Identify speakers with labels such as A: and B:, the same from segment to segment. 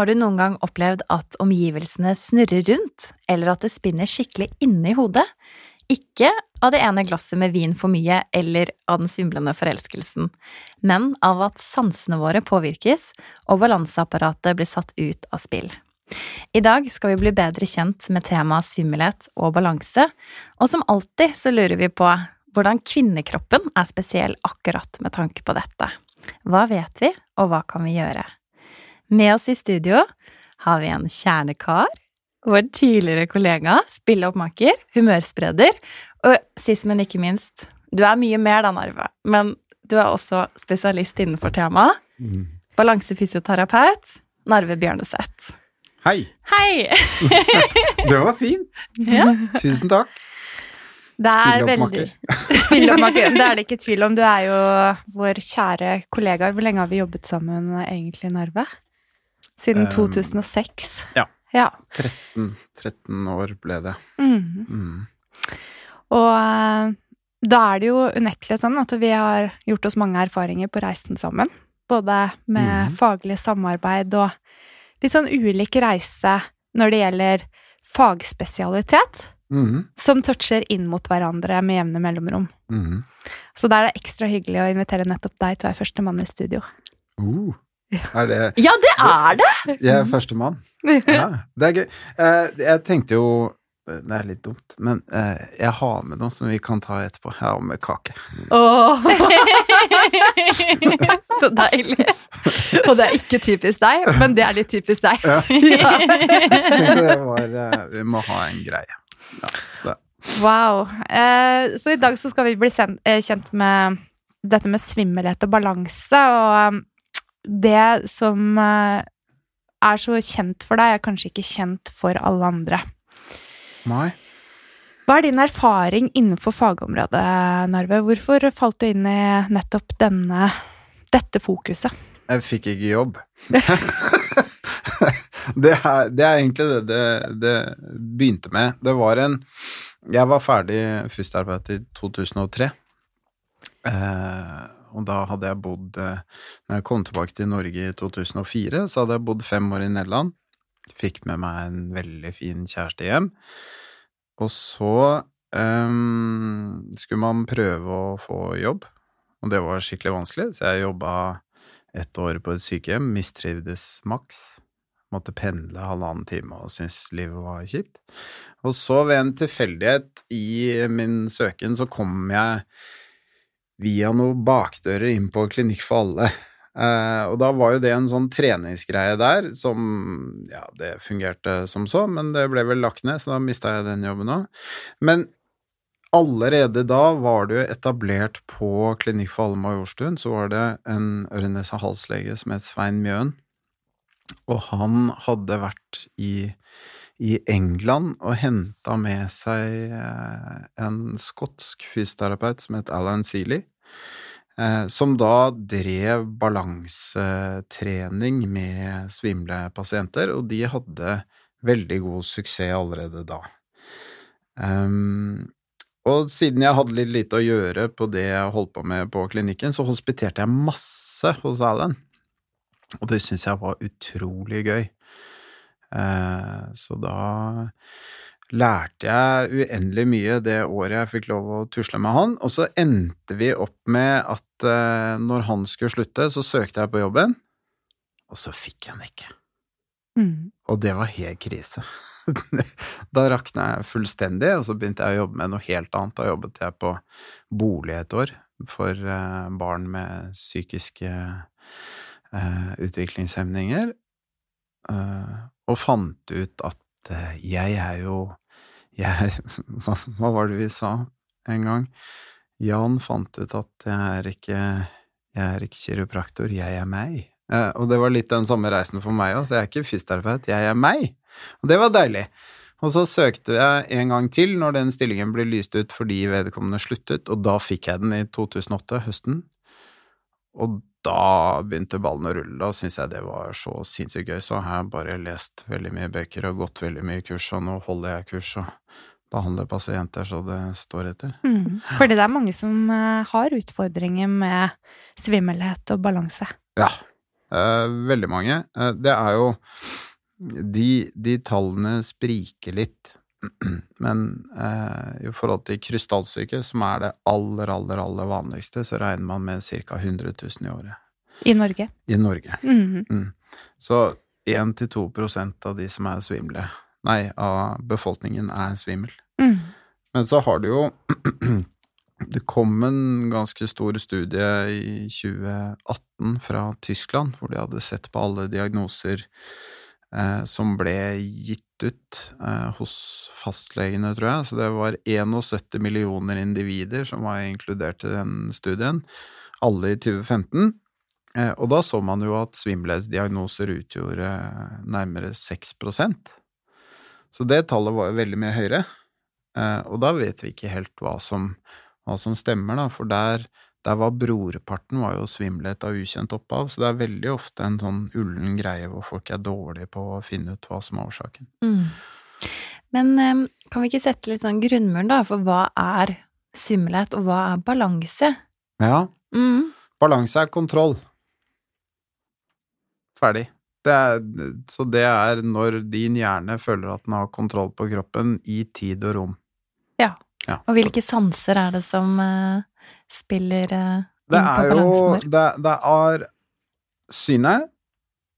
A: Har du noen gang opplevd at omgivelsene snurrer rundt, eller at det spinner skikkelig inne i hodet? Ikke av det ene glasset med vin for mye eller av den svimlende forelskelsen, men av at sansene våre påvirkes og balanseapparatet blir satt ut av spill. I dag skal vi bli bedre kjent med temaet svimmelhet og balanse, og som alltid så lurer vi på hvordan kvinnekroppen er spesiell akkurat med tanke på dette. Hva vet vi, og hva kan vi gjøre? Med oss i studio har vi en kjernekar, vår tidligere kollega, spilleoppmaker, humørspreder, og sist, men ikke minst, du er mye mer da, Narve, men du er også spesialist innenfor temaet. Mm. Balansefysioterapeut, Narve Bjørneseth.
B: Hei!
A: Hei!
B: det var fint. Ja. Tusen takk.
C: Spilleoppmaker. Spilloppmaker. Det er det ikke tvil om. Du er jo vår kjære kollega. Hvor lenge har vi jobbet sammen egentlig, Narve? Siden um, 2006.
B: Ja.
C: ja.
B: 13, 13, år ble det. Mm. Mm.
C: Og uh, da er det jo unektelig sånn at vi har gjort oss mange erfaringer på reisen sammen. Både med mm. faglig samarbeid og litt sånn ulik reise når det gjelder fagspesialitet. Mm. Som toucher inn mot hverandre med jevne mellomrom. Mm. Så da er det ekstra hyggelig å invitere nettopp deg til å være førstemann i studio.
B: Uh. Er det
A: Ja, det er det!
B: Jeg er førstemann. Ja, det er gøy. Eh, jeg tenkte jo det er litt dumt, men eh, jeg har med noe som vi kan ta etterpå. Jeg har med kake.
C: Oh. Så deilig. Og det er ikke typisk deg, men det er litt typisk deg. Ja.
B: det var, eh, vi må ha en greie.
C: Ja, wow. Eh, så i dag så skal vi bli kjent med dette med svimmelhet og balanse. Og det som eh, er så kjent for deg, er kanskje ikke kjent for alle andre.
B: Nei.
C: Hva er din erfaring innenfor fagområdet, Narve? Hvorfor falt du inn i nettopp denne, dette fokuset?
B: Jeg fikk ikke jobb. det, er, det, er, egentlig det, det det begynte med. Det var en Jeg var ferdig fysioterapeut i 2003. Eh, og da hadde jeg bodd eh, Når jeg kom tilbake til Norge i 2004, så hadde jeg bodd fem år i Nederland. Fikk med meg en veldig fin kjæreste hjem. Og så um, skulle man prøve å få jobb, og det var skikkelig vanskelig, så jeg jobba ett år på et sykehjem, mistrivdes maks. Måtte pendle halvannen time og syntes livet var kjipt. Og så, ved en tilfeldighet i min søken, så kom jeg via noen bakdører inn på Klinikk for alle. Eh, og da var jo det en sånn treningsgreie der som Ja, det fungerte som så, men det ble vel lagt ned, så da mista jeg den jobben òg. Men allerede da var det jo etablert på Klinikk for alle Majorstuen, så var det en øre-nese-hals-lege som het Svein Mjøen, og han hadde vært i, i England og henta med seg eh, en skotsk fysioterapeut som het Alan Seeley, som da drev balansetrening med svimle pasienter, og de hadde veldig god suksess allerede da. Um, og siden jeg hadde litt lite å gjøre på det jeg holdt på med på klinikken, så hospiterte jeg masse hos Alan. Og det syntes jeg var utrolig gøy. Uh, så da lærte jeg uendelig mye det året jeg fikk lov å tusle med han. Og så endte vi opp med at uh, når han skulle slutte, så søkte jeg på jobben, og så fikk jeg den ikke. Mm. Og det var helt krise. da rakna jeg fullstendig, og så begynte jeg å jobbe med noe helt annet. Da jobbet jeg på bolig et år for uh, barn med psykiske uh, utviklingshemninger, og fant ut at jeg er jo jeg, hva, hva, var det vi sa en gang? Jan fant ut at jeg er ikke jeg er ikke kiropraktor, jeg er meg. og det var litt den samme reisen for meg òg, så jeg er ikke fysioterapeut, jeg er meg. Og det var deilig. Og så søkte jeg en gang til når den stillingen ble lyst ut fordi vedkommende sluttet, og da fikk jeg den i 2008, høsten. Og da begynte ballen å rulle. Da syntes jeg det var så sinnssykt gøy, så har jeg bare lest veldig mye bøker og gått veldig mye kurs, og nå holder jeg kurs og behandler pasienter så det står etter.
C: Mm. Fordi det er mange som eh, har utfordringer med svimmelhet og balanse.
B: Ja, eh, veldig mange. Eh, det er jo de, de tallene spriker litt, men eh, i forhold til krystallsyke, som er det aller, aller, aller vanligste, så regner man med ca. 100 000 i året.
C: I Norge?
B: I Norge. Mm -hmm. mm. Så 1-2 prosent av de som er svimle, nei, av befolkningen er svimmel. Mm. Men så har du jo Det kom en ganske stor studie i 2018 fra Tyskland, hvor de hadde sett på alle diagnoser eh, som ble gitt ut eh, hos fastlegene, tror jeg. Så det var 71 millioner individer som var inkludert i den studien, alle i 2015. Eh, og da så man jo at svimmelhetsdiagnoser utgjorde nærmere 6% Så det tallet var jo veldig mye høyere. Eh, og da vet vi ikke helt hva som, hva som stemmer, da, for der der var brorparten var jo svimmelhet av ukjent opphav, så det er veldig ofte en sånn ullen greie hvor folk er dårlige på å finne ut hva som er årsaken. Mm.
A: Men um, kan vi ikke sette litt sånn grunnmuren, da, for hva er svimmelhet, og hva er balanse?
B: Ja. Mm. Balanse er kontroll. Ferdig. Det er, så det er når din hjerne føler at den har kontroll på kroppen i tid og rom.
A: Ja. ja. Og hvilke sanser er det som spiller det inn på balansen der?
B: Det, det er synet.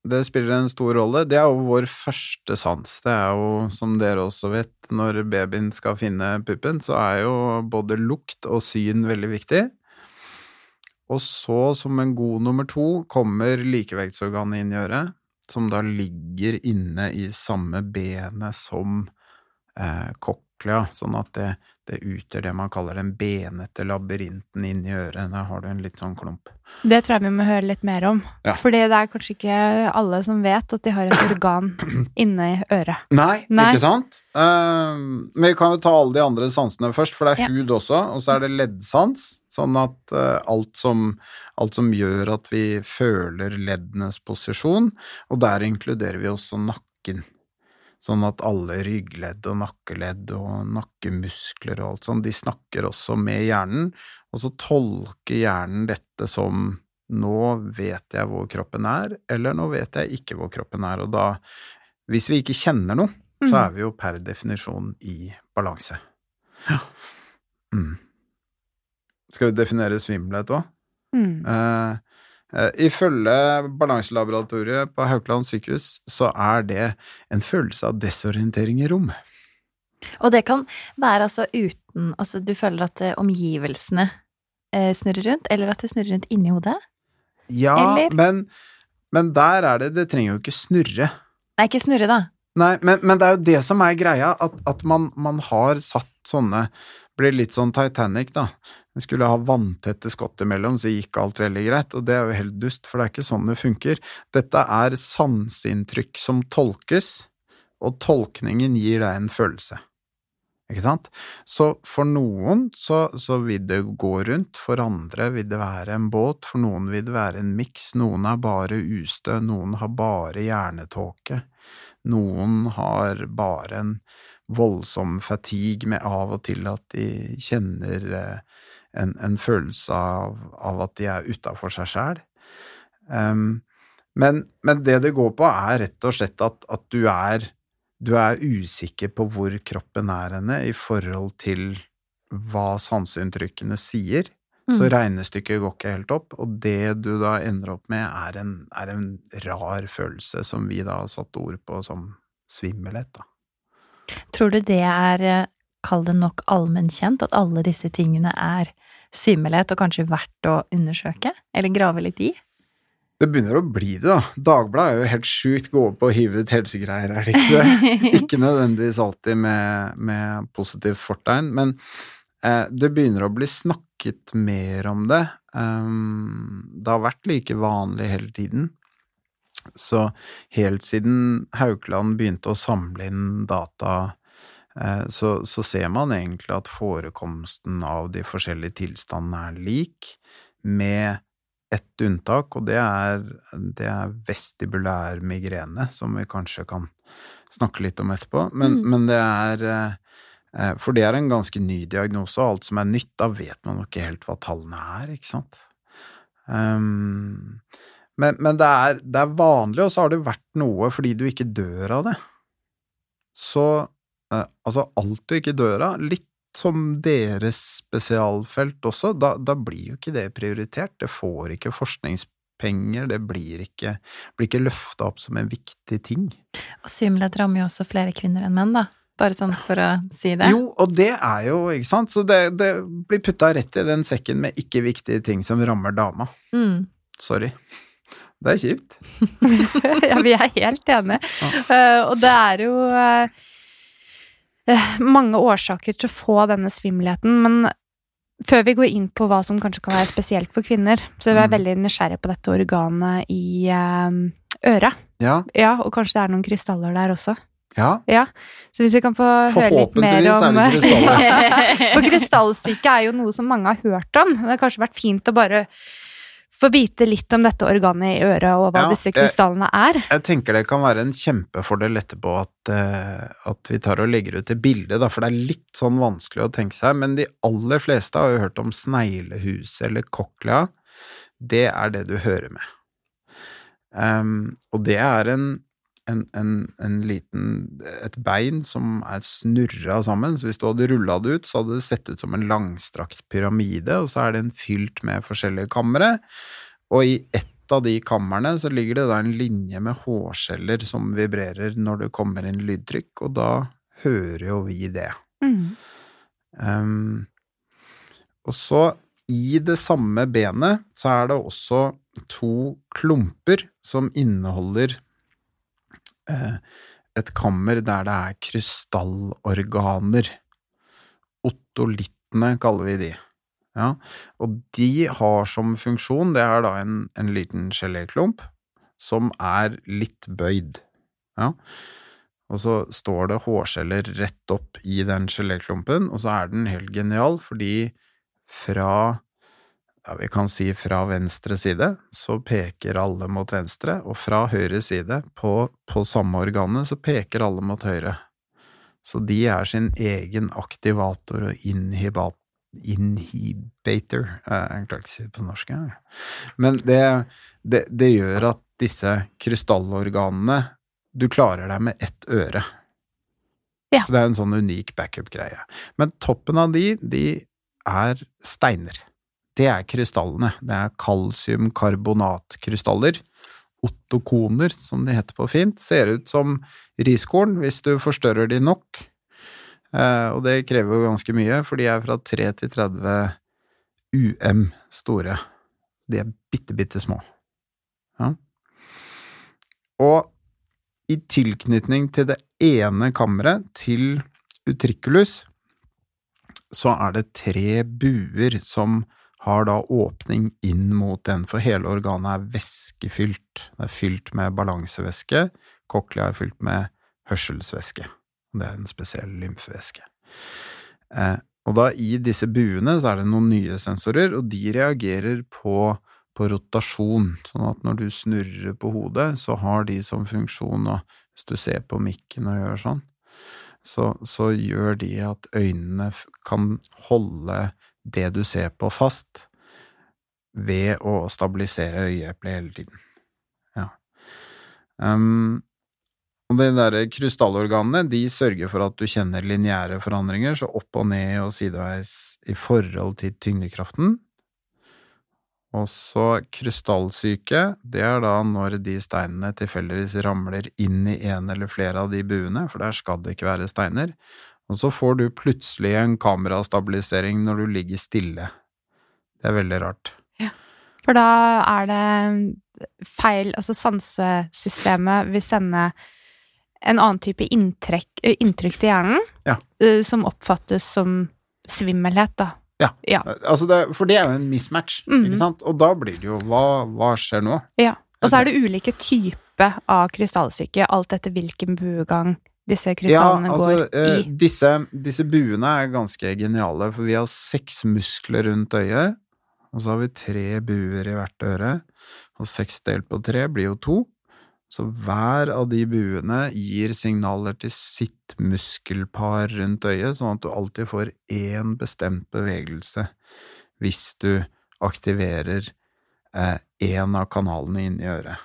B: Det spiller en stor rolle. Det er jo vår første sans. Det er jo, som dere også vet, når babyen skal finne puppen, så er jo både lukt og syn veldig viktig. Og så, som en god nummer to, kommer likevektsorganet inn i øret, som da ligger inne i samme benet som eh, kokklea, sånn at det, det utgjør det man kaller den benete labyrinten inni øret. Der har du en litt sånn klump.
C: Det tror jeg vi må høre litt mer om.
B: Ja.
C: Fordi det er kanskje ikke alle som vet at de har et organ inne i øret.
B: Nei,
C: Nei.
B: ikke sant? Uh, men vi kan jo ta alle de andre sansene først, for det er
C: Ja.
B: hud også, og så er det leddsans. Sånn at uh, alt, som, alt som gjør at vi føler leddenes posisjon, og der inkluderer vi også nakken. Sånn at alle ryggledd og nakkeledd og nakkemuskler og alt sånt, de snakker også med hjernen, og så tolker hjernen dette som nå vet jeg hvor kroppen er, eller nå vet jeg ikke hvor kroppen er, og da, hvis vi ikke kjenner noe, så
C: Mm.
B: er vi jo per definisjon i balanse. Ja. Mm. Skal vi definere svimmelhet òg?
C: Mm.
B: Eh, ifølge Balanselaboratoriet på Haukeland sykehus så er det en følelse av desorientering i rom.
A: Og det kan være altså uten Altså, du føler at eh, omgivelsene eh, snurrer rundt, eller at det snurrer rundt inni hodet?
B: Ja,
A: Eller?
B: men, men der er det Det trenger jo ikke snurre.
A: Nei, ikke snurre, da.
B: Nei, men, men det er jo det som er greia, at, at man, man har satt sånne Blir litt sånn Titanic, da. Vi skulle ha vanntette skott imellom, så gikk alt veldig greit, og det er jo helt dust, for det er ikke sånn det funker. Dette er sanseinntrykk som tolkes, og tolkningen gir deg en følelse. Ikke sant? Så for noen så, så vil det gå rundt, for andre vil det være en båt, for noen vil det være en miks, noen er bare ustø, noen har bare hjernetåke. Noen har bare en voldsom fatigue med av og til at de kjenner eh, en, en følelse av, av at de er utafor seg sjæl. Um, men, men det det går på, er rett og slett at, at du, er, du er usikker på hvor kroppen er henne i forhold til hva sanseinntrykkene sier. Så
A: Mm.
B: regnestykket går ikke helt opp, og det du da ender opp med, er en, er en rar følelse som vi da har satt ord på som svimmelhet, da.
A: Tror du det er, eh, kall det nok allmennkjent, at alle disse tingene er symelighet og kanskje verdt å undersøke? Eller grave litt i?
B: Det begynner å bli det, da. Dagbladet er jo helt sjukt gå opp og hive ut helsegreier, er det ikke det? ikke nødvendigvis alltid med, med positivt fortegn, men eh, det begynner å bli snakket mer om det. Um, det har vært like vanlig hele tiden. Så helt siden Haukeland begynte å samle inn data, eh, så, så ser man egentlig at forekomsten av de forskjellige tilstandene er lik, med ett unntak, og det er, det er vestibulær migrene, som vi kanskje kan snakke litt om etterpå. Men,
A: Mm.
B: men det er eh, eh, For det er en ganske ny diagnose, og alt som er nytt, da vet man jo ikke helt hva tallene er, ikke sant? Um, men men det, er, det er vanlig, og så har det vært noe fordi du ikke dør av det. Så eh, altså alt du ikke dør av, litt som deres spesialfelt også, da, da blir jo ikke det prioritert. Det får ikke forskningspenger, det blir ikke, blir ikke løfta opp som en viktig ting.
A: Og svimmelhet rammer jo også flere kvinner enn menn, da. Bare sånn for å si det.
B: Jo, og det er jo, ikke sant, så det, det blir putta rett i den sekken med ikke viktige ting som rammer dama.
A: Mm.
B: Sorry. Det er kjipt.
C: ja, vi er helt enige. Eh, og det er jo eh, eh, mange årsaker til å få denne svimmelheten, men før vi går inn på hva som kanskje kan være spesielt for kvinner, så er jeg
B: Mm.
C: veldig nysgjerrig på dette organet i øret.
B: Ja.
C: Ja, og kanskje det er noen krystaller der også.
B: ja.
C: Ja, så hvis vi kan få høre litt mer
B: Forhåpentligvis er
C: om
B: det krystaller.
C: For krystallsyke er jo noe som mange har hørt om. Det har kanskje vært fint å bare få vite litt om dette organet i øret, og hva
B: Ja,
C: disse krystallene er.
B: Jeg tenker det kan være en kjempefordel etterpå at, eh, at vi tar og legger ut et bilde, da, for det er litt sånn vanskelig å tenke seg, men de aller fleste har jo hørt om sneglehuset eller cochlea. Det er det du hører med. Um, og det er en, en, en, en liten et bein som er snurra sammen, så hvis du hadde rulla det ut, så hadde det sett ut som en langstrakt pyramide, og så er den fylt med forskjellige kamre, og i ett av de kamrene så ligger det da en linje med hårceller som vibrerer når det kommer inn lydtrykk, og da hører jo vi det.
C: Mm.
B: Um, og så, i det samme benet, så er det også to klumper som inneholder eh, et kammer der det er krystallorganer. otolittene kaller vi de. Ja, og de har som funksjon, det er da en, en liten geléklump som er litt bøyd. Ja. Og så står det hårceller rett opp i den geléklumpen, og så er den helt genial, fordi fra ja, vi kan si fra venstre side, så peker alle mot venstre, og fra høyre side, på, på samme organet, så peker alle mot høyre. Så de er sin egen aktivator og inhibat, inhibator Jeg klarer ikke å si det på norsk, jeg. Men det, det, det gjør at disse krystallorganene Du klarer deg med ett øre.
C: Ja.
B: Så det er en sånn unik backup-greie. Men toppen av de, de er steiner. Det er krystallene. Det er kalsiumkarbonatkrystaller. Ottokoner, som de heter på fint. Ser ut som riskorn hvis du forstørrer de nok. Eh, og det krever jo ganske mye, for de er fra 3 til 30 UM store. De er bitte, bitte små. Ja. Og i tilknytning til det ene kammeret, til utriculus, så er det tre buer som har da åpning inn mot den, for hele organet er væskefylt. Det er fylt med balansevæske, cochlea er fylt med hørselsvæske. Det er en spesiell lymfevæske. Eh, og da i disse buene så er det noen nye sensorer, og de reagerer på, på rotasjon, sånn at når du snurrer på hodet, så har de som funksjon, og hvis du ser på mikken og gjør sånn, så, så gjør de at øynene kan holde det du ser på fast ved å stabilisere øyeeplet hele tiden. Ja. Um, og de der krystallorganene, de sørger for at du kjenner lineære forandringer, så opp og ned og sideveis i forhold til tyngdekraften. Og så krystallsyke, det er da når de steinene tilfeldigvis ramler inn i en eller flere av de buene, for der skal det ikke være steiner. Og så får du plutselig en kamerastabilisering når du ligger stille. Det er veldig rart.
C: For da er det feil Altså sansesystemet vil sende en annen type inntrekk, inntrykk til hjernen,
B: Ja.
C: som oppfattes som svimmelhet, da.
B: Altså det, for det er jo en mismatch,
C: Mhm.
B: ikke sant? Og da blir det jo hva, hva skjer nå?
C: Ja. Og så er det ulike typer av krystallsyke, alt etter hvilken buegang disse krystallene går
B: i
C: i.
B: disse, disse buene er ganske geniale, for vi har seks muskler rundt øyet, og så har vi tre buer i hvert øre, og seks delt på tre blir jo to. Så hver av de buene gir signaler til sitt muskelpar rundt øyet, sånn at du alltid får én bestemt bevegelse hvis du aktiverer én av kanalene inni øret.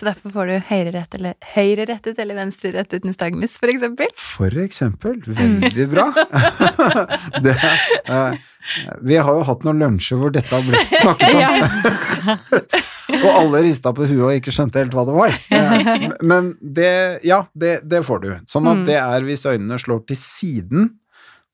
A: Så derfor får du høyrerettet eller, høyre eller venstrerettet nystagmus, for eksempel.
B: For eksempel. Veldig bra. det, eh, vi har jo hatt noen lunsjer hvor dette har blitt snakket om, og alle rista på huet og ikke skjønte helt hva det var. Eh, Men det, ja, det, det får du. Sånn at
C: Mm.
B: det er hvis øynene slår til siden,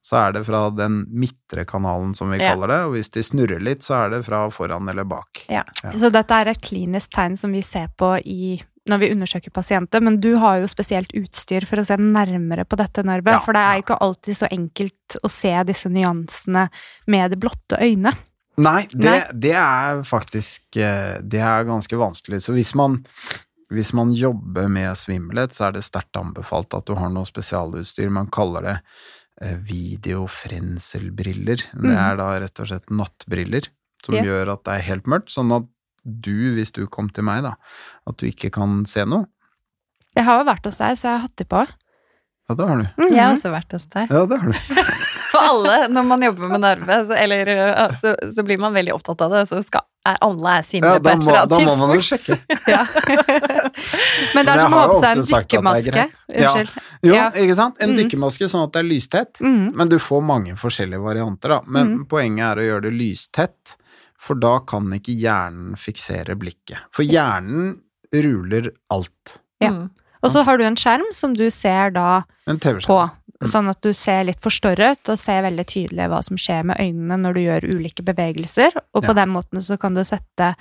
B: så er det fra den midtre kanalen, som vi
A: Ja.
B: kaller det, og hvis de snurrer litt, så er det fra foran eller bak.
A: Ja.
B: Ja.
C: Så dette er et klinisk tegn som vi ser på i, når vi undersøker pasienter, men du har jo spesielt utstyr for å se nærmere på dette, Narbe,
B: Ja,
C: for det er ikke alltid så enkelt å se disse nyansene med det blotte øyne.
B: Nei, det,
C: Nei.
B: det er faktisk eh, Det er ganske vanskelig. Så hvis man, hvis man jobber med svimmelhet, så er det sterkt anbefalt at du har noe spesialutstyr. Man kaller det eh, videofrenselbriller. Det
C: Mhm.
B: er da rett og slett nattbriller som
C: yeah.
B: gjør at det er helt mørkt, sånn at du, hvis du kom til meg, da, at du ikke kan se noe.
C: Jeg har jo vært hos deg, så jeg har hatt de på.
B: Ja, det har du.
C: Mm,
A: Jeg har også vært hos deg.
B: Ja, det har du.
A: For alle, når man jobber med nerve, så, eller, så, så blir man veldig opptatt av det, og så skal alle er svimle
B: Ja,
A: på et eller annet
B: da må man jo
A: sjekke.
C: Ja. Men det er som å ha på seg en
B: er
C: dykkermaske.
B: Unnskyld. Ja. Jo,
C: Ja.
B: ikke sant? En
C: mm.
B: dykkermaske sånn at det er lystett.
C: Mm.
B: Men du får mange forskjellige varianter, da. Men poenget er å gjøre det lystett, for da kan ikke hjernen fiksere blikket. For hjernen ruler alt.
C: Ja.
A: Mm.
C: Og så har du en skjerm som du ser da
B: En
C: på. Sånn at du ser litt forstørret og ser veldig tydelig hva som skjer med øynene når du gjør ulike bevegelser, og på
B: Ja.
C: den måten så kan du sette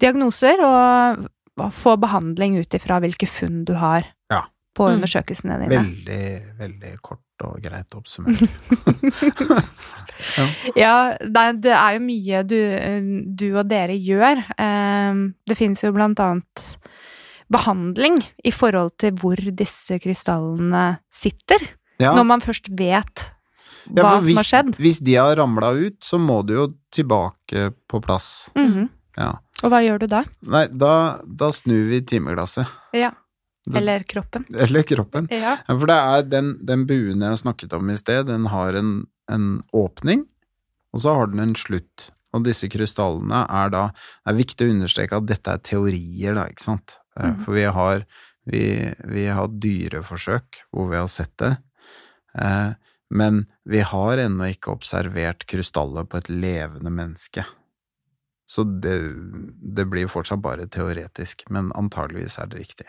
C: diagnoser og få behandling ut ifra hvilke funn du har
B: Ja.
C: på
A: Mm.
C: undersøkelsene dine.
B: Veldig, veldig kort og greit oppsummert.
C: Ja, det er, det er jo mye du, du og dere gjør. Eh, Det finnes jo blant annet behandling i forhold til hvor disse krystallene sitter.
B: Ja,
C: Når man først vet
B: ja,
C: hva som har skjedd.
B: hvis de har ramla ut, så må du jo tilbake på plass.
C: Mhm.
B: Ja.
C: Og hva gjør du da?
B: Nei, da, da snur vi timeglasset.
C: Ja. Eller kroppen.
B: Eller kroppen.
C: Ja.
B: For det er den, den buen jeg snakket om i sted, den har en, en åpning, og så har den en slutt. Og disse krystallene er da Det er viktig å understreke at dette er teorier, da, ikke sant?
C: Mhm.
B: For vi har, vi, vi har dyreforsøk hvor vi har sett det, men vi har ennå ikke observert krystaller på et levende menneske. Så det, det blir fortsatt bare teoretisk, men antageligvis er det riktig.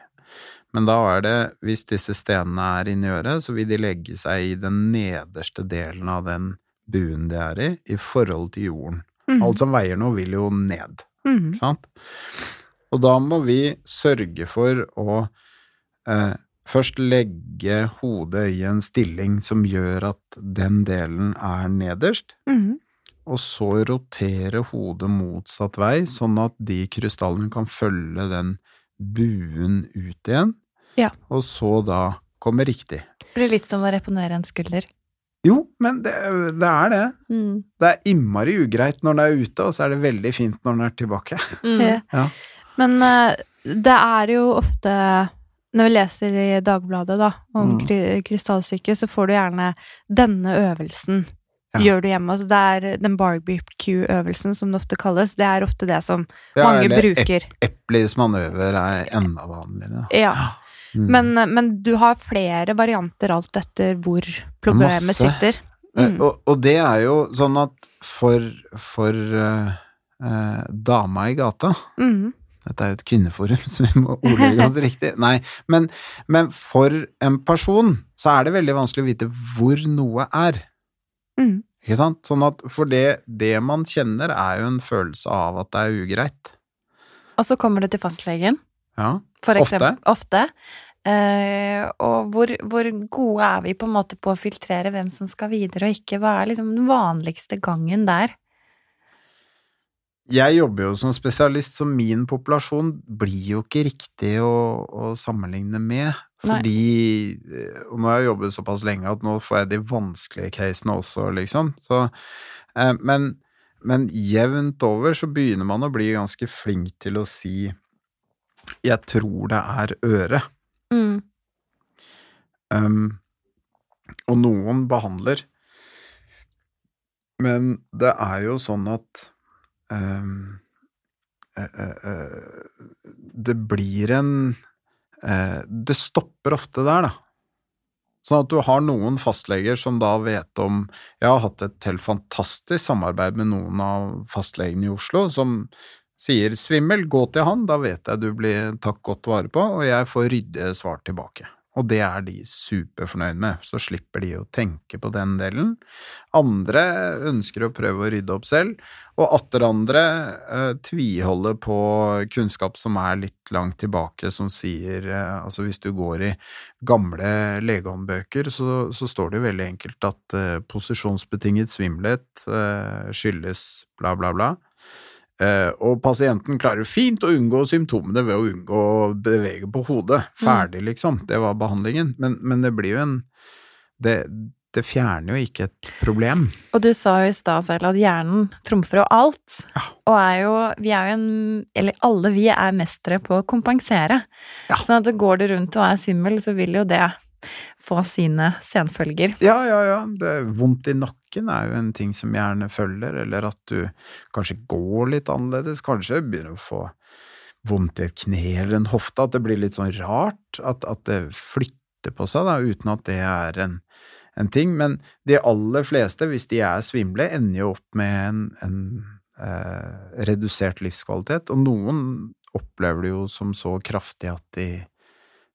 B: Men da er det, hvis disse stenene er inni øret, så vil de legge seg i den nederste delen av den buen de er i, i forhold til jorden.
C: Mm.
B: Alt som veier noe, vil jo ned,
C: mm.
B: ikke sant? Og da må vi sørge for å eh, først legge hodet i en stilling som gjør at den delen er nederst,
C: Mhm.
B: og så rotere hodet motsatt vei, sånn at de krystallene kan følge den buen ut igjen,
C: Ja.
B: og så da komme riktig.
A: Det blir litt som å reponere en skulder.
B: Jo, men det, det er det.
A: Mm.
B: Det er innmari ugreit når den er ute, og så er det veldig fint når den er tilbake.
A: Mm.
C: Ja.
B: Ja.
C: Men eh, det er jo ofte Når vi leser i Dagbladet da, om
B: Mm.
C: kry krystallsyke, så får du gjerne denne øvelsen.
B: Ja.
C: Gjør du hjemme. Altså det er den barbecue-øvelsen, som det ofte kalles. Det er ofte det som
B: Ja,
C: mange
B: eller
C: bruker.
B: Ep Eplis manøver er enda vanligere.
C: Ja.
B: Mm.
C: Men, men du har flere varianter alt etter hvor problemet
B: Masse.
C: sitter.
B: Eh,
C: Mm.
B: Og, og det er jo sånn at for, for uh, uh, dama i gata
C: Mhm.
B: Dette er jo et kvinneforum, så vi må ordlegge oss riktig. Nei, men, men for en person så er det veldig vanskelig å vite hvor noe er.
C: Mm.
B: Ikke sant? Sånn at for det, det man kjenner, er jo en følelse av at det er ugreit.
A: Og så kommer du til fastlegen,
B: Ja.
A: for eksempel. Ofte. Eh, og hvor, hvor gode er vi på en måte på å filtrere hvem som skal videre og ikke? Hva er liksom den vanligste gangen der?
B: Jeg jobber jo som spesialist, så min populasjon blir jo ikke riktig å, å sammenligne med. Fordi eh, Og nå har jeg jobbet såpass lenge at nå får jeg de vanskelige casene også, liksom. Så, eh, men, men jevnt over så begynner man å bli ganske flink til å si 'jeg tror det er øre'.
A: Mm.
B: Um, og noen behandler. Men det er jo sånn at Det blir en eh, Det stopper ofte der, da. Sånn at du har noen fastleger som da vet om Jeg har hatt et helt fantastisk samarbeid med noen av fastlegene i Oslo som sier 'svimmel, gå til han, da vet jeg du blir tatt godt vare på', og jeg får ryddige svar tilbake. Og det er de superfornøyd med, så slipper de å tenke på den delen. Andre ønsker å prøve å rydde opp selv, og atter andre eh, tviholder på kunnskap som er litt langt tilbake, som sier eh, Altså hvis du går i gamle legehåndbøker, så, så står det veldig enkelt at eh, posisjonsbetinget svimmelhet eh, skyldes bla, bla, bla. Eh, og pasienten klarer fint å unngå symptomene ved å unngå å bevege på hodet. Ferdig, liksom. Det var behandlingen. Men, men det blir jo en det, det fjerner jo ikke et problem.
A: Og du sa jo i stad selv at hjernen trumfer jo alt.
B: Ja.
A: Og er jo Vi er jo en Eller alle vi er mestere på å kompensere.
B: Ja.
A: Sånn at går du rundt og er svimmel, så vil jo det få sine senfølger.
B: Ja, ja, ja. Det er vondt i nakken er jo en ting som gjerne følger, eller at du kanskje går litt annerledes, kanskje begynner å få vondt i et kne eller en hofte, at det blir litt sånn rart, at, at det flytter på seg, da, uten at det er en, en ting. Men de aller fleste, hvis de er svimle, ender jo opp med en, en eh, redusert livskvalitet, og noen opplever det jo som så kraftig at de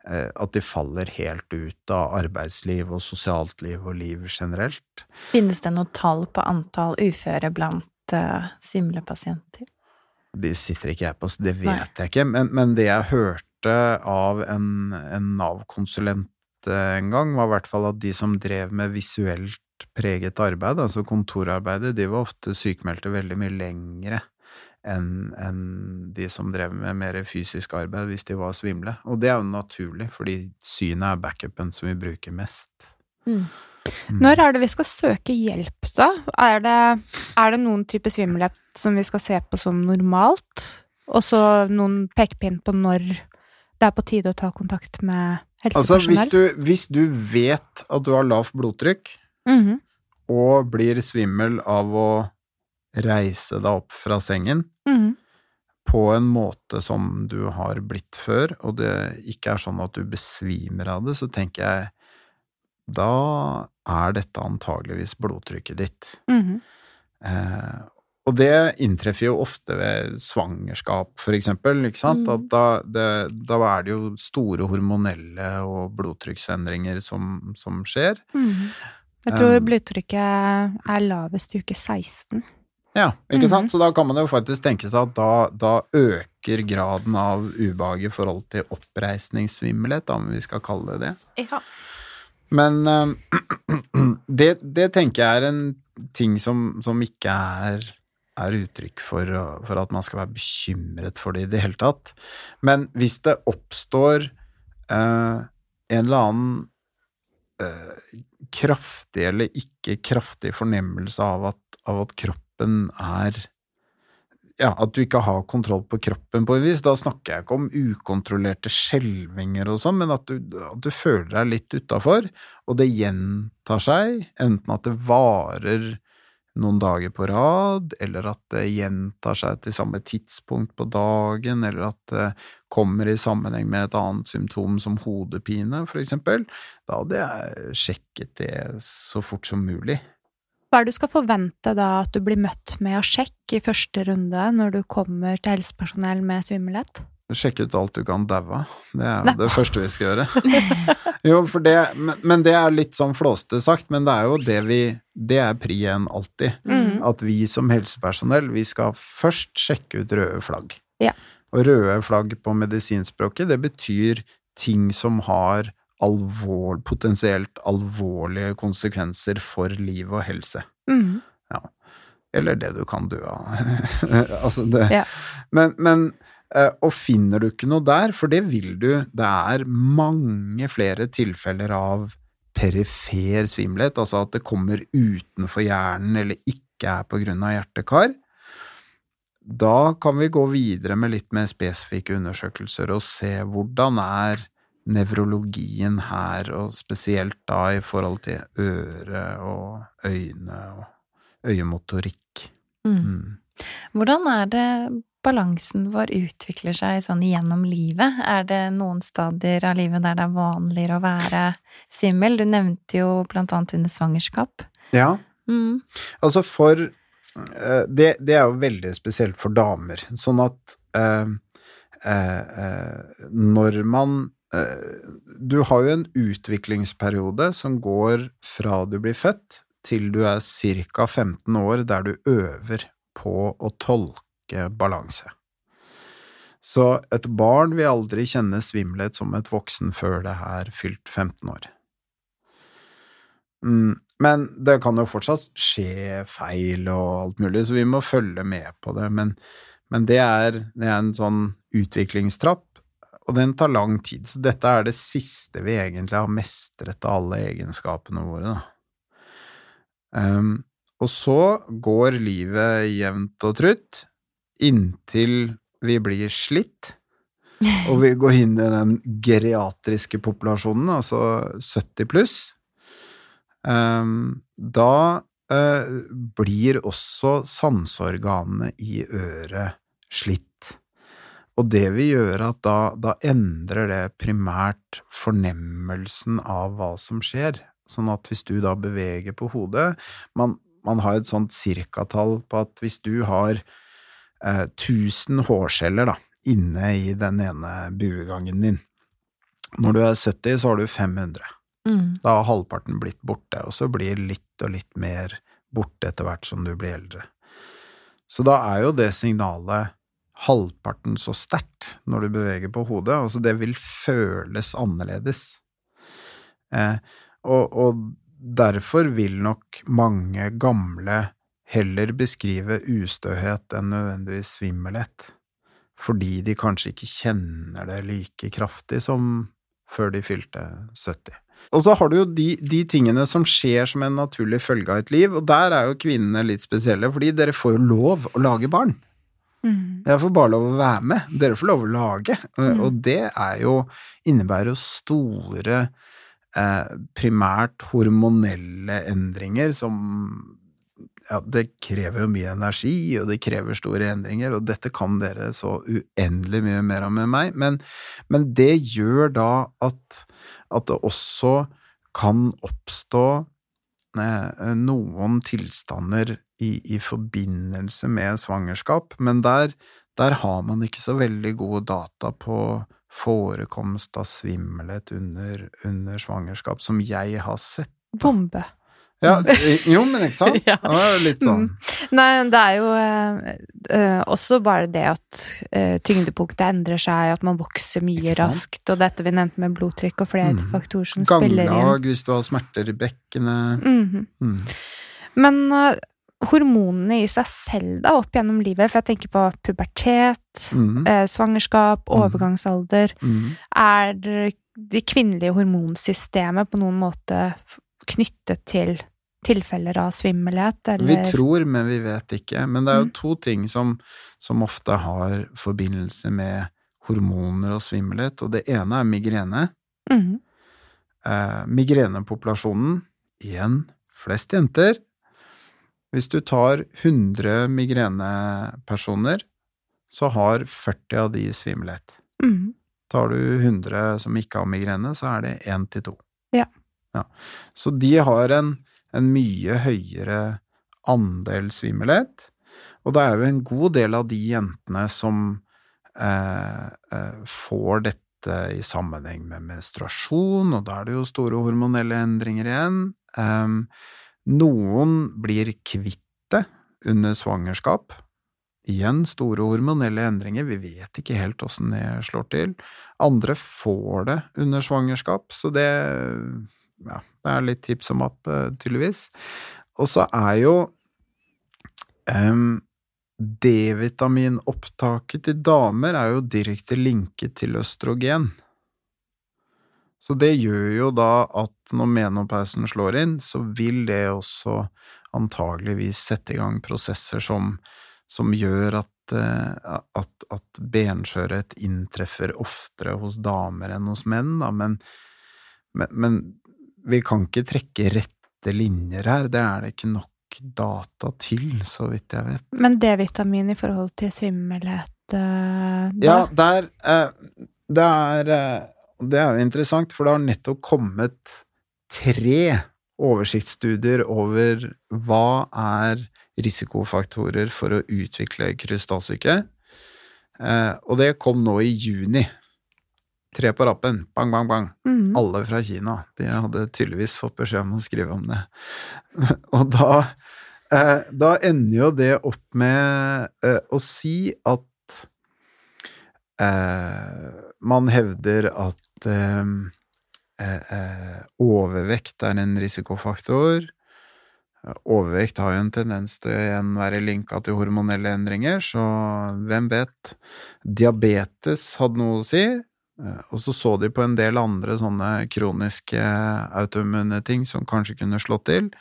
B: at de faller helt ut av arbeidsliv og sosialt liv og liv generelt.
A: Finnes det noe tall på antall uføre blant uh, simlepasienter?
B: De sitter ikke jeg på, så det vet
A: Nei.
B: jeg ikke, men, men det jeg hørte hørte av en, en Nav-konsulent eh, en gang, var i hvert fall at de som drev med visuelt preget arbeid, altså kontorarbeidet, de var ofte sykemeldte veldig mye lengre enn en de som drev med mer fysisk arbeid hvis de var svimle. Og det er jo naturlig, fordi synet er backupen som vi bruker mest.
A: Mm.
B: Mm.
C: Når er det vi skal søke hjelp, da? Er det, er det noen type svimmelhet som vi skal se på som normalt? Og så noen pekepinn på når det er på tide å ta kontakt med
B: Altså, hvis du, hvis du vet at du har lavt blodtrykk,
C: Mhm.
B: og blir svimmel av å reise deg opp fra sengen
C: mm.
B: på en måte som du har blitt før, og det ikke er sånn at du besvimer av det, så tenker jeg da er dette antageligvis blodtrykket ditt.
C: Mm.
B: Eh, og det inntreffer jo ofte ved svangerskap, for eksempel, ikke sant?
A: Mm.
B: At da, det, da er det jo store hormonelle og blodtrykksendringer som, som skjer.
C: Jeg tror
B: Um,
C: blodtrykket er lavest i uke 16.
B: Ja, ikke sant? Så da kan man jo faktisk tenke seg at da, da øker graden av ubehag i forhold til oppreisningssvimmelhet, om vi skal kalle det det.
C: Ja.
B: Men eh, det, det tenker jeg er en ting som, som ikke er, er uttrykk for, for at man skal være bekymret for det i det hele tatt. Men hvis det oppstår eh, en eller annen eh, kraftig eller ikke kraftig fornemmelse av at, av at kroppen er ja, at du ikke har kontroll på kroppen på et vis. Da snakker jeg ikke om ukontrollerte skjelvinger og sånn, men at du, at du føler deg litt utafor, og det gjentar seg, enten at det varer noen dager på rad, eller at det gjentar seg til samme tidspunkt på dagen, eller at det kommer i sammenheng med et annet symptom som hodepine, for eksempel. Da hadde jeg sjekket det så fort som mulig.
C: Hva er det du skal forvente da at du blir møtt med av sjekk i første runde når du kommer til helsepersonell med svimmelhet?
B: Sjekk ut alt du kan daue av. Det er jo
C: Nei.
B: det første vi skal gjøre. jo, for det, men, men det er litt sånn flåste sagt, men det er jo det vi Det er pri en alltid.
C: Mm.
B: At vi som helsepersonell, vi skal først sjekke ut røde flagg.
C: Ja.
B: Og røde flagg på medisinspråket, det betyr ting som har alvor, potensielt alvorlige konsekvenser for liv og helse.
C: Mhm.
B: Eller det du kan dø av. altså det
C: Ja.
B: Men, men eh, Og finner du ikke noe der, for det vil du Det er mange flere tilfeller av perifer svimmelhet, altså at det kommer utenfor hjernen eller ikke er på grunn av hjerte-kar. Da kan vi gå videre med litt mer spesifikke undersøkelser og se hvordan er nevrologien her, og spesielt da i forhold til øre og øyne og øyemotorikk.
A: Mm.
B: Mm.
A: Hvordan er det balansen vår utvikler seg sånn gjennom livet? Er det noen stadier av livet der det er vanligere å være svimmel? Du nevnte jo blant annet under svangerskap.
B: Ja,
A: Mm.
B: Altså for eh, det, det er jo veldig spesielt for damer, sånn at eh, eh, eh, når man Du har jo en utviklingsperiode som går fra du blir født til du er ca. 15 år, der du øver på å tolke balanse. Så et barn vil aldri kjenne svimmelhet som et voksen før det er fylt 15 år. Mm, men det kan jo fortsatt skje feil og alt mulig, så vi må følge med på det. Men, men det, er, det er en sånn utviklingstrapp, og den tar lang tid. Så dette er det siste vi egentlig har mestret av alle egenskapene våre. Um, og så går livet jevnt og trutt inntil vi blir slitt, og vi går inn i den geriatriske populasjonen, altså 70 pluss. Um, da uh, blir også sanseorganene i øret slitt. Og det vil gjøre at da, da endrer det primært fornemmelsen av hva som skjer. Sånn at hvis du da beveger på hodet Man, man har et sånt cirkatall på at hvis du har eh, 1000 hårceller da, inne i den ene buegangen din Når du er 70, så har du 500.
A: Mm.
B: Da har halvparten blitt borte, og så blir litt og litt mer borte etter hvert som du blir eldre. Så da er jo det signalet halvparten så sterkt når du beveger på hodet. Altså, det vil føles annerledes. Eh, og, og derfor vil nok mange gamle heller beskrive ustøhet enn nødvendigvis svimmelhet, fordi de kanskje ikke kjenner det like kraftig som før de fylte 70. Og så har du jo de, de, tingene som skjer som en naturlig følge av et liv, og der er jo kvinnene litt spesielle, fordi dere får jo lov å lage barn. Mm. Jeg får bare lov å være med, dere får lov å lage, mm. og det er jo innebærer jo store eh, primært hormonelle endringer som ja, det krever jo mye energi, og det krever store endringer, og dette kan dere så uendelig mye mer om med meg, men, men det gjør da at, at, det også kan oppstå eh, noen tilstander i, i, forbindelse med svangerskap, men der, der har man ikke så veldig gode data på forekomst av svimmelhet under, under svangerskap, som jeg har sett.
C: Bombe.
B: Ja, jo, men ikke sant? ja. Det er litt sånn. Mm.
C: Nei, det er jo eh, også bare det at eh, tyngdepunktet endrer seg, at man vokser mye raskt, og dette vi nevnte med blodtrykk og flere mm. faktorer som Ganglag, spiller inn.
B: Ganglag hvis du har smerter i bekkenet. Mm -hmm.
C: mm. Men uh, hormonene i seg selv da, opp gjennom livet, for jeg tenker på pubertet, mm. svangerskap, mm. overgangsalder Er det kvinnelige hormonsystemet på noen måte knyttet til tilfeller av svimmelhet, eller
B: Vi tror, men vi vet ikke. Men det er jo mm. to ting som, som, ofte har forbindelse med hormoner og svimmelhet, og det ene er migrene. Mm. Eh, migrenepopulasjonen, igjen flest jenter. Hvis du tar 100 migrenepersoner, så har 40 av de svimmelhet. Mm. Tar du 100 som ikke har migrene, så er det 1 til 2.
C: Ja.
B: ja. Så de har en en mye høyere andel svimmelhet. Og det er jo en god del av de jentene som eh, eh, får dette i sammenheng med menstruasjon, og da er det jo store hormonelle endringer igjen. Eh, noen blir kvitt det under svangerskap. Igjen store hormonelle endringer, vi vet ikke helt åssen det slår til. Andre får det under svangerskap, så det ja, det er litt tips om app, eh, tydeligvis. Og så er jo um, D-vitaminopptaket til damer er jo direkte linket til østrogen. Så det gjør jo da at når menopausen slår inn, så vil det også antageligvis sette i gang prosesser som, som gjør at, eh, at, at benskjørhet inntreffer oftere hos damer enn hos menn, da, men, men, men vi kan ikke trekke rette linjer her, det er det ikke nok data til, så vidt jeg vet.
C: Men D-vitamin i forhold til svimmelhet uh,
B: Ja, der uh, Det er uh, Det er jo interessant, for det har nettopp kommet tre oversiktsstudier over hva er risikofaktorer for å utvikle krystallsyke. og det kom nå i juni. Tre på rappen. Bang, bang, bang. Mm. Alle fra Kina. De hadde tydeligvis fått beskjed om å skrive om det. Og da, eh, da ender jo det opp med eh, å si at eh, man hevder at eh, eh, eh, overvekt er en risikofaktor. Overvekt har jo en tendens til å igjen være linka til hormonelle endringer, så hvem vet? Diabetes hadde noe å si. Eh, og så så de på en del andre sånne kroniske autoimmune ting som kanskje kunne slå til.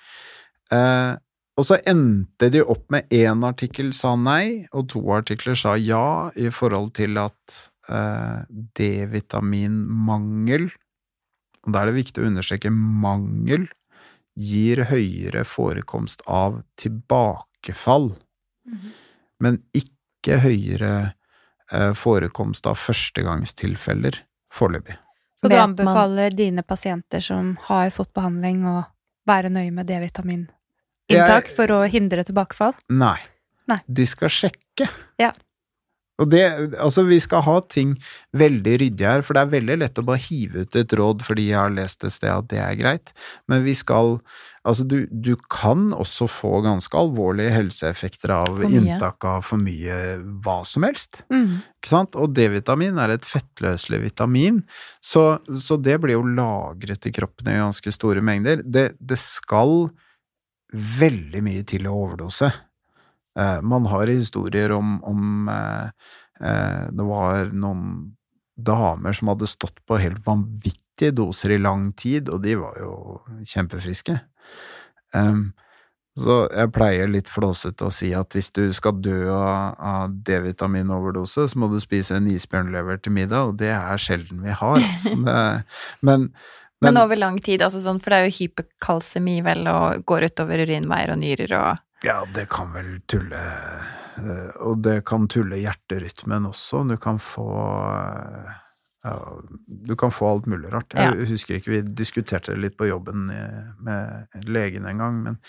B: Og så endte de opp med én artikkel sa nei, og to artikler sa ja, i forhold til at D-vitaminmangel, og da er det viktig å understreke mangel, gir høyere forekomst av tilbakefall, mm -hmm. men ikke høyere Eh, forekomst av førstegangstilfeller foreløpig.
C: Så du anbefaler dine pasienter som har fått behandling, å være nøye med D-vitamininntak for å hindre tilbakefall?
B: Nei. Nei. De skal sjekke.
C: Ja.
B: Og det, altså vi skal ha ting veldig ryddig her, for det er veldig lett å bare hive ut et råd fordi jeg har lest et sted at det er greit, men vi skal Altså, du, du kan også få ganske alvorlige helseeffekter av inntak av for mye hva som helst.
C: Mm.
B: Ikke sant? Og D-vitamin er et fettløselig vitamin, så, så det blir jo lagret i kroppen i ganske store mengder. Det, det skal veldig mye til å overdose. Eh, man har historier om, om eh, eh, Det var noen damer som hadde stått på helt vanvittige doser i lang tid, og de var jo kjempefriske. Em, så jeg pleier litt flåsete å si at hvis du skal dø av, av D-vitaminoverdose, så må du spise en isbjørnlever til middag, og det er sjelden vi har. Altså. Men, men,
A: Men over lang tid, altså sånn, for det er jo hyperkalsemi vel, og går utover urinveier og nyrer og
B: Ja, det kan vel tulle eh, Og det kan tulle hjerterytmen også. Du kan få eh, ja, Du kan få alt mulig rart. Jeg husker ikke, vi diskuterte det litt på jobben med legen en gang, men,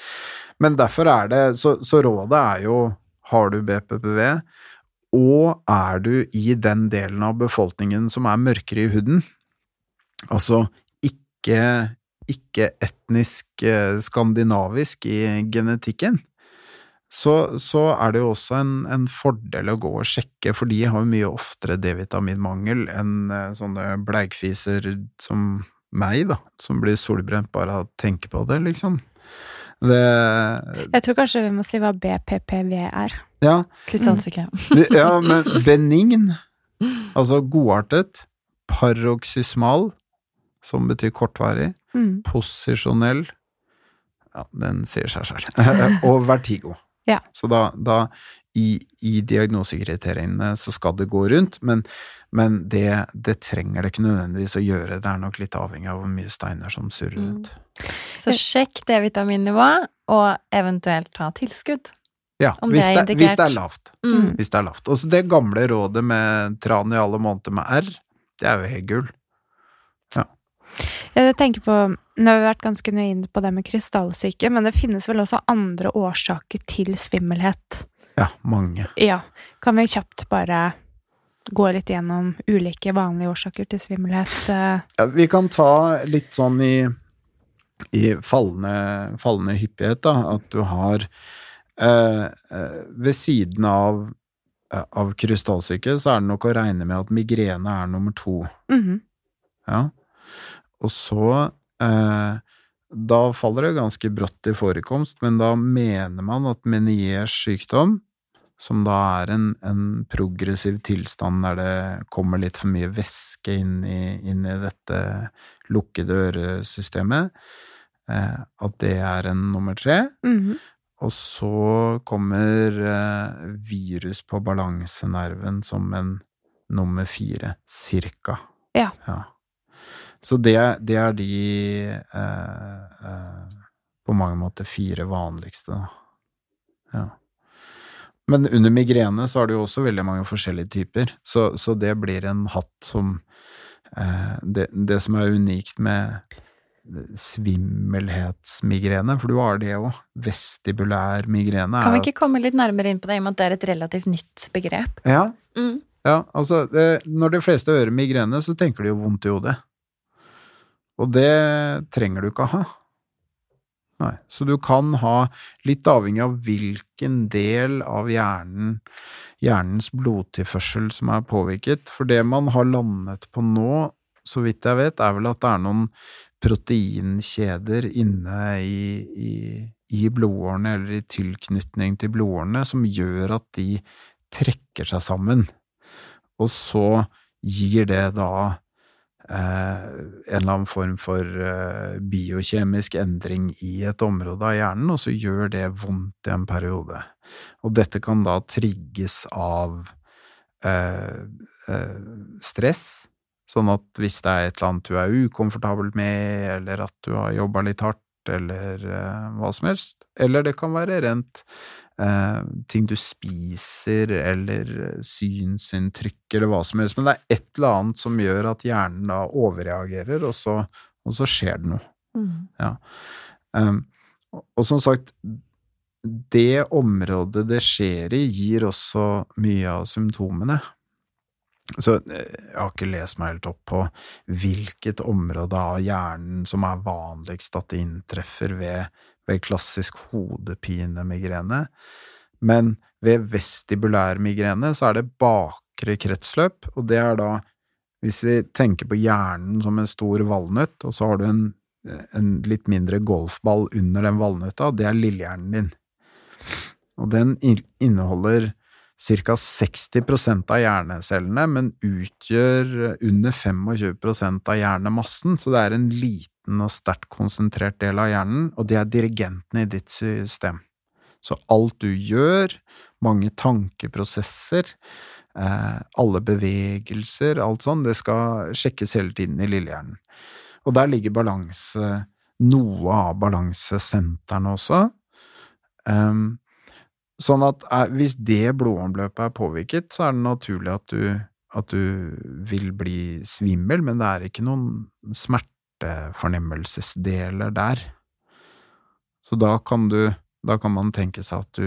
B: men derfor er det så, så rådet er jo har du BPPV, og er du i den delen av befolkningen som er mørkere i huden, altså ikke, ikke etnisk eh, skandinavisk i genetikken, så, så er det jo også en, en fordel å gå og sjekke, for de har jo mye oftere D-vitaminmangel enn eh, sånne bleikfiser som meg, da, som blir solbrent bare av å tenke på det, liksom. Det
C: Jeg tror kanskje vi må si hva BPPV er.
B: Ja,
A: krystallsyke.
B: ja men benign, altså godartet, paroksysmal, som betyr kortvarig,
C: Mm.
B: posisjonell Ja, den sier seg selv. og vertigo.
C: Ja.
B: Så da, da i, i diagnosekriteriene så skal det gå rundt, men, men det, det trenger det ikke nødvendigvis å gjøre. Det er nok litt avhengig av hvor mye steiner som surrer
A: Mm. Så sjekk D-vitaminnivået, og eventuelt ta tilskudd.
B: Ja,
A: Om det
B: hvis
A: er
B: det, hvis det er lavt.
A: Mm.
B: Hvis det er lavt. Og så det gamle rådet med tran i alle måneder med R, det er jo helt gull.
C: Jeg tenker på, Nå har vi vært ganske nøye inne på det med krystallsyke, men det finnes vel også andre årsaker til svimmelhet?
B: Ja, mange.
C: Ja. Kan vi kjapt bare gå litt gjennom ulike vanlige årsaker til svimmelhet? eh?
B: Ja, vi kan ta litt sånn i, i fallende, fallende hyppighet, da, at du har eh, eh, Ved siden av, eh, av krystallsyke, så er det nok å regne med at migrene er nummer to.
C: Mhm.
B: Ja. Og så eh, Da faller det ganske brått i forekomst, men da mener man at Meniers sykdom, som da er en, en progressiv tilstand der det kommer litt for mye væske inn i, inn i dette lukkede øresystemet, eh, at det er en nummer tre.
C: Mhm.
B: Og så kommer eh, virus på balansenerven som en nummer fire, cirka.
C: Ja. Ja.
B: Så det, det er de eh, eh, på mange måter fire vanligste, da. Ja. Men under migrene så har du jo også veldig mange forskjellige typer, så, så det blir en hatt som eh, det, det som er unikt med svimmelhetsmigrene, for du har det òg, vestibulær migrene
A: Kan vi
B: er
A: ikke komme litt nærmere inn på det, i og med at det er et relativt nytt begrep?
B: Ja,
A: Mm.
B: ja, altså, det, når de fleste hører migrene, så tenker de jo vondt i hodet. Og det trenger du ikke ha. Nei, så du kan ha, litt avhengig av hvilken del av hjernen, hjernens blodtilførsel som er påvirket, for det man har landet på nå, så vidt jeg vet, er vel at det er noen proteinkjeder inne i, i, i blodårene, eller i tilknytning til blodårene, som gjør at de trekker seg sammen, og så gir det da en eller annen form for eh, biokjemisk endring i et område av hjernen, og så gjør det vondt i en periode. Og dette kan da trigges av eh, eh, stress, sånn at hvis det er et eller annet du er ukomfortabel med, eller at du har jobba litt hardt, eller eh, hva som helst, eller det kan være rent eh, ting du spiser, eller synsinntrykk, eller hva som helst, men det er et eller annet som gjør at hjernen da overreagerer, og så, og så skjer det noe.
A: Mm.
B: Um, og og som sagt, det området det skjer i, gir også mye av symptomene. Så eh, jeg har ikke lest meg helt opp på hvilket område av hjernen som er vanligst at det inntreffer ved, ved klassisk hodepinemigrene, men ved vestibulær migrene så er det bakre kretsløp, og det er da hvis vi tenker på hjernen som en stor valnøtt, og så har du en, en litt mindre golfball under den valnøtta, det er lillehjernen din. Og den inneholder ca. 60% av hjernecellene, men utgjør under 25% av hjernemassen, så det er en liten og sterkt konsentrert del av hjernen, og det er dirigentene i ditt system. Så alt du gjør, mange tankeprosesser, eh, alle bevegelser, alt sånn, det skal sjekkes hele tiden i lillehjernen. Og der ligger balanse, noe av balansesentrene også. Um, Sånn at er, hvis det blodomløpet er påvirket, så er det naturlig at du, at du vil bli svimmel, men det er ikke noen smertefornemmelsesdeler der. Så da kan du da kan man tenke seg at du,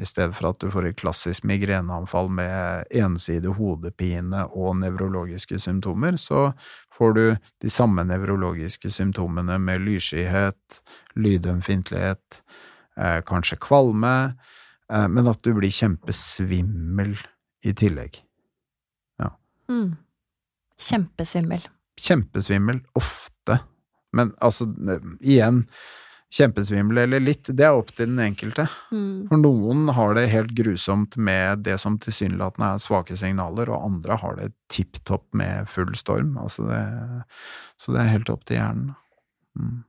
B: i stedet for at du får et klassisk migreneanfall med ensidig hodepine og nevrologiske symptomer, så får du de samme nevrologiske symptomene med lysskyhet, lydømfintlighet, eh, kanskje kvalme, Eh, men at du blir kjempesvimmel i tillegg. Ja.
A: Mm. Kjempesvimmel.
B: Kjempesvimmel, ofte. Men altså, igjen, kjempesvimmel eller litt, det er opp til den enkelte. Mm. For noen har det helt grusomt med det som tilsynelatende er svake signaler, og andre har det tipp topp med full storm. Altså det, så det er helt opp til hjernen. Mm.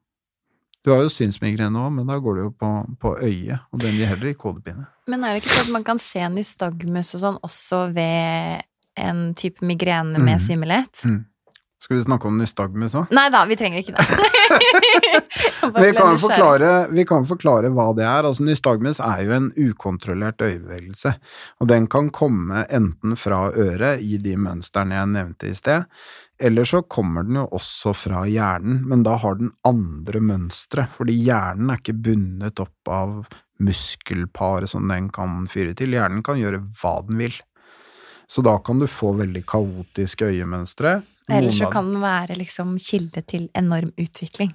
B: Du har jo synsmigrene òg, men da går det jo på, på øyet, og den gir heller ikke hodepine.
A: Men er det ikke sånn at man kan se nystagmus og sånn også ved en type migrene med mm. svimmelhet? Mm.
B: Skal vi snakke om nystagmus òg?
A: Nei da, vi trenger ikke det.
B: vi, kan forklare, vi kan forklare hva det er. Altså, nystagmus er jo en ukontrollert øyebevegelse, og den kan komme enten fra øret i de mønstrene jeg nevnte i sted, eller så kommer den jo også fra hjernen, men da har den andre mønstre, fordi hjernen er ikke bundet opp av muskelparet som den kan fyre til, hjernen kan gjøre hva den vil. Så da kan du få veldig kaotiske øyemønstre.
A: Eller så kan den være liksom kilde til enorm utvikling.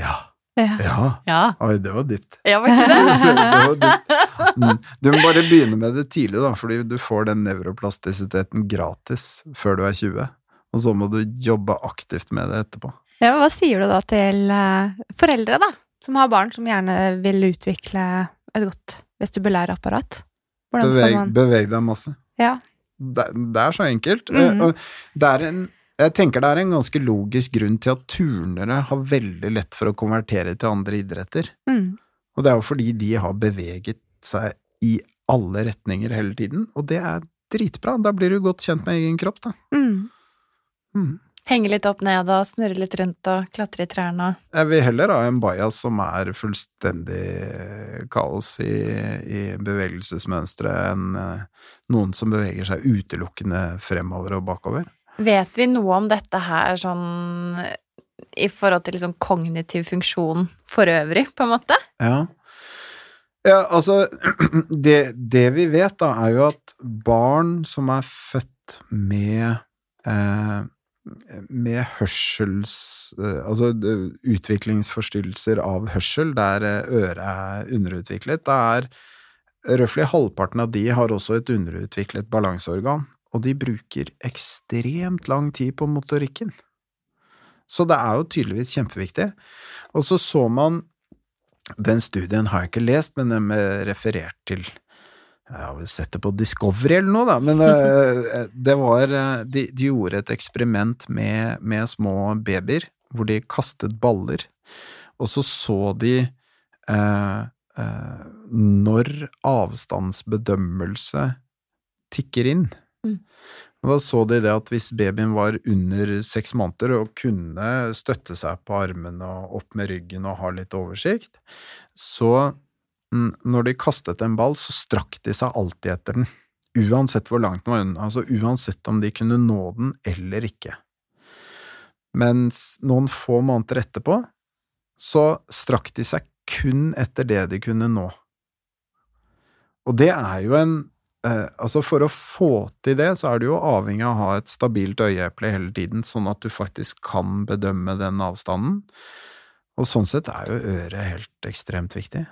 B: Ja. Ja. ja.
A: ja.
B: Oi, det var dypt.
A: Ja, var ikke det? det var dypt.
B: Mm. Du må bare begynne med det tidlig, da, fordi du får den nevroplastisiteten gratis før du er 20 og så må du jobbe aktivt med det etterpå.
C: Ja, Hva sier du da til uh, foreldre da, som har barn som gjerne vil utvikle et godt vestibulære-apparat?
B: Beveg, man... beveg, deg masse.
C: Ja.
B: Det, det er så enkelt. Mm. Det er en jeg tenker det er en ganske logisk grunn til at turnere har veldig lett for å konvertere til andre idretter. Mm. Og det er jo fordi de har beveget seg i alle retninger hele tiden, og det er dritbra. Da blir du godt kjent med egen kropp, da. Mm.
A: Mm. Henge litt opp ned og snurre litt rundt og klatre i trærne.
B: Jeg vil heller ha en bajas som er fullstendig kaos i, i bevegelsesmønsteret, enn eh, noen som beveger seg utelukkende fremover og bakover.
A: Vet vi noe om dette her sånn i forhold til liksom kognitiv funksjon for øvrig, på en måte?
B: Ja. Ja, altså det, det vi vet, da, er jo at barn som er født med eh, med hørsels... Eh, altså utviklingsforstyrrelser av hørsel, der eh, øret er underutviklet, Det er røftlig halvparten av de har også et underutviklet balanseorgan, og de bruker ekstremt lang tid på motorikken. Så det er jo tydeligvis kjempeviktig. Og så så man Den studien har jeg ikke lest, men den referert til jeg har vel sett det på Discovery eller noe, da, men uh, det var uh, de, de, gjorde et eksperiment med, med, små babyer, hvor de kastet baller, og så så de uh, når avstandsbedømmelse tikker inn. Mm. Og da så de det at hvis babyen var under seks måneder og kunne støtte seg på armene og opp med ryggen og ha litt oversikt, så når de kastet en ball, så strakk de seg alltid etter den, uansett hvor langt den var unna, altså uansett om de kunne nå den eller ikke. Mens noen få måneder etterpå, så strakk de seg kun etter det de kunne nå. og det er jo en eh, Altså, for å få til det, så er du jo avhengig av å ha et stabilt øyeeple hele tiden, sånn at du faktisk kan bedømme den avstanden. Og sånn sett er jo øret helt ekstremt viktig.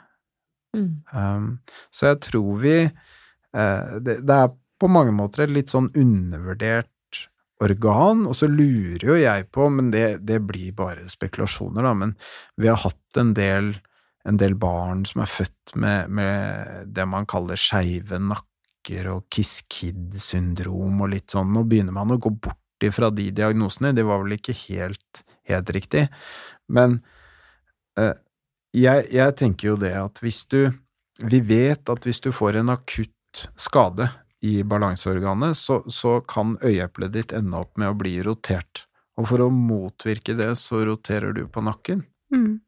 A: Mm.
B: Um, så jeg tror vi uh, det, det er på mange måter et litt sånn undervurdert organ, og så lurer jo jeg på, men det, det blir bare spekulasjoner, da, men vi har hatt en del, en del barn som er født med, med det man kaller skeive nakker og Kiss-Kid-syndrom og litt sånn, nå begynner man å gå bort ifra de diagnosene, det var vel ikke helt, helt riktig, men eh, jeg, jeg tenker jo det at hvis du Vi vet at hvis du får en akutt skade i balanseorganet, så, så kan øyeeplet ditt ende opp med å bli rotert. Og for å motvirke det, så roterer du på nakken.
C: Mm.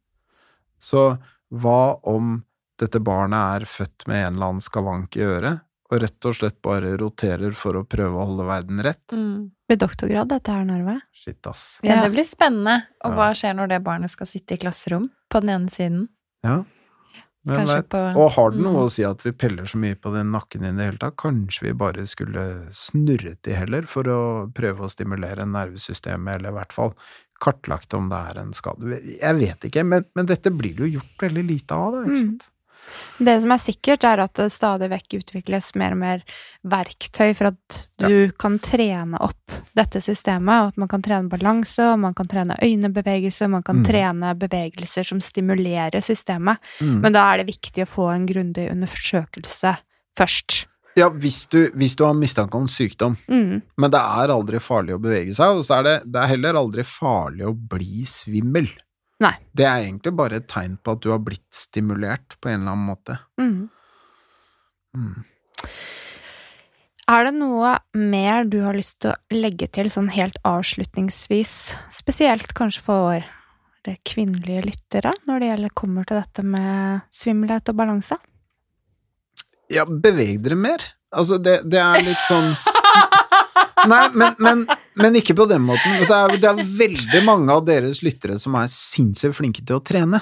B: Så hva om dette barnet er født med en eller annen skavank i øret, og rett og slett bare roterer for å prøve å holde verden rett?
A: Mm.
C: Blir doktorgrad dette her, Narve?
B: Shit, ass.
A: Ja,
C: Ja.
A: det blir spennende. Og
B: Ja.
A: hva skjer når det barnet skal sitte i klasserom på den ene siden?
B: Ja. Hvem veit.
A: på-
B: Og har det noe
A: Mm.
B: å si at vi peller så mye på den nakken i det hele tatt? Kanskje vi bare skulle snurret de heller, for å prøve å stimulere nervesystemet, eller i hvert fall kartlagt om det er en skade. Jeg vet ikke, men, men dette blir det jo gjort veldig lite av, da, ikke
C: Mm. Det som er sikkert, er at det stadig vekk utvikles mer og mer verktøy for at du kan trene opp dette systemet, og at man kan trene balanse, og man kan trene øynebevegelse, og man kan
B: Mm.
C: trene bevegelser som stimulerer systemet.
B: Mm.
C: Men da er det viktig å få en grundig undersøkelse først.
B: Ja, hvis du, hvis du har mistanke om sykdom,
C: Mm.
B: men det er aldri farlig å bevege seg, og så er det, det er heller aldri farlig å bli svimmel.
C: Nei.
B: Det er egentlig bare et tegn på at du har blitt stimulert på en eller annen måte.
C: Mm.
B: Mm.
C: Er det noe mer du har lyst til å legge til sånn helt avslutningsvis, spesielt kanskje for våre kvinnelige lyttere, når det gjelder kommer til dette med svimmelhet og balanse?
B: Ja, beveg dere mer. Altså, det, det er litt sånn Nei, men, men, men ikke på den måten. Det er, det er veldig mange av deres lyttere som er sinnssykt flinke til å trene.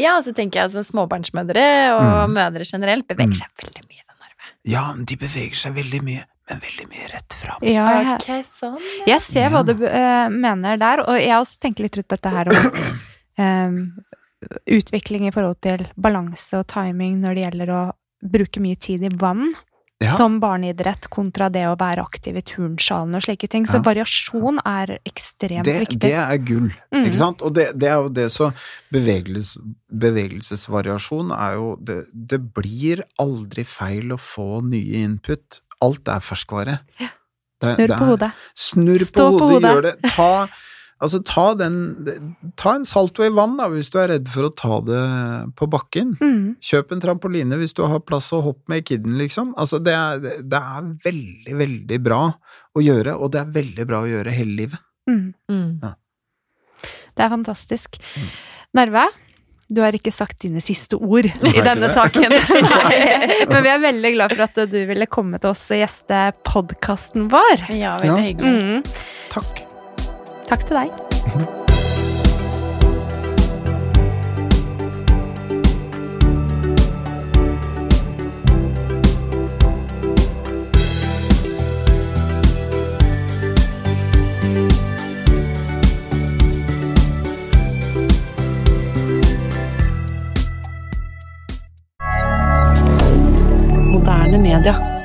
A: Ja, og så tenker jeg altså småbarnsmødre og
B: Mm.
A: mødre generelt beveger
B: Mm.
A: seg veldig mye. Den nerve.
B: Ja, de beveger seg veldig mye, men veldig mye rett fram.
C: Ja, jeg,
A: Ok, sånn.
C: jeg ser hva du uh, mener der, og jeg også tenker litt rundt dette her om um, utvikling i forhold til balanse og timing når det gjelder å bruke mye tid i vann.
B: Ja.
C: Som barneidrett kontra det å være aktiv i turnsalen og slike ting. Så
B: Ja.
C: variasjon er ekstremt
B: Det,
C: viktig.
B: det er gull,
C: Mm.
B: ikke sant? Og det, det er jo det så bevegelses, Bevegelsesvariasjon er jo det, det blir aldri feil å få nye input. Alt er ferskvare. Ja.
C: Snurr på hodet.
B: Snurr på
C: på
B: hodet. gjør det. Ta, altså, ta den Ta en salto i vann, da, hvis du er redd for å ta det på bakken.
C: Mm.
B: Kjøp en trampoline hvis du har plass å hoppe med i kidden, liksom. Altså, det er, det er veldig, veldig bra å gjøre, og det er veldig bra å gjøre hele livet.
C: Mm.
A: Mm.
C: Det er fantastisk.
B: Mm.
C: Narve, du har ikke sagt dine siste ord i denne saken. Nei. Men vi er veldig glad for at du ville komme til oss og gjeste podkasten vår.
A: Ja,
B: Ja.
A: veldig hyggelig.
C: Mm.
B: Takk.
C: Takk til deg.
D: Moderne media.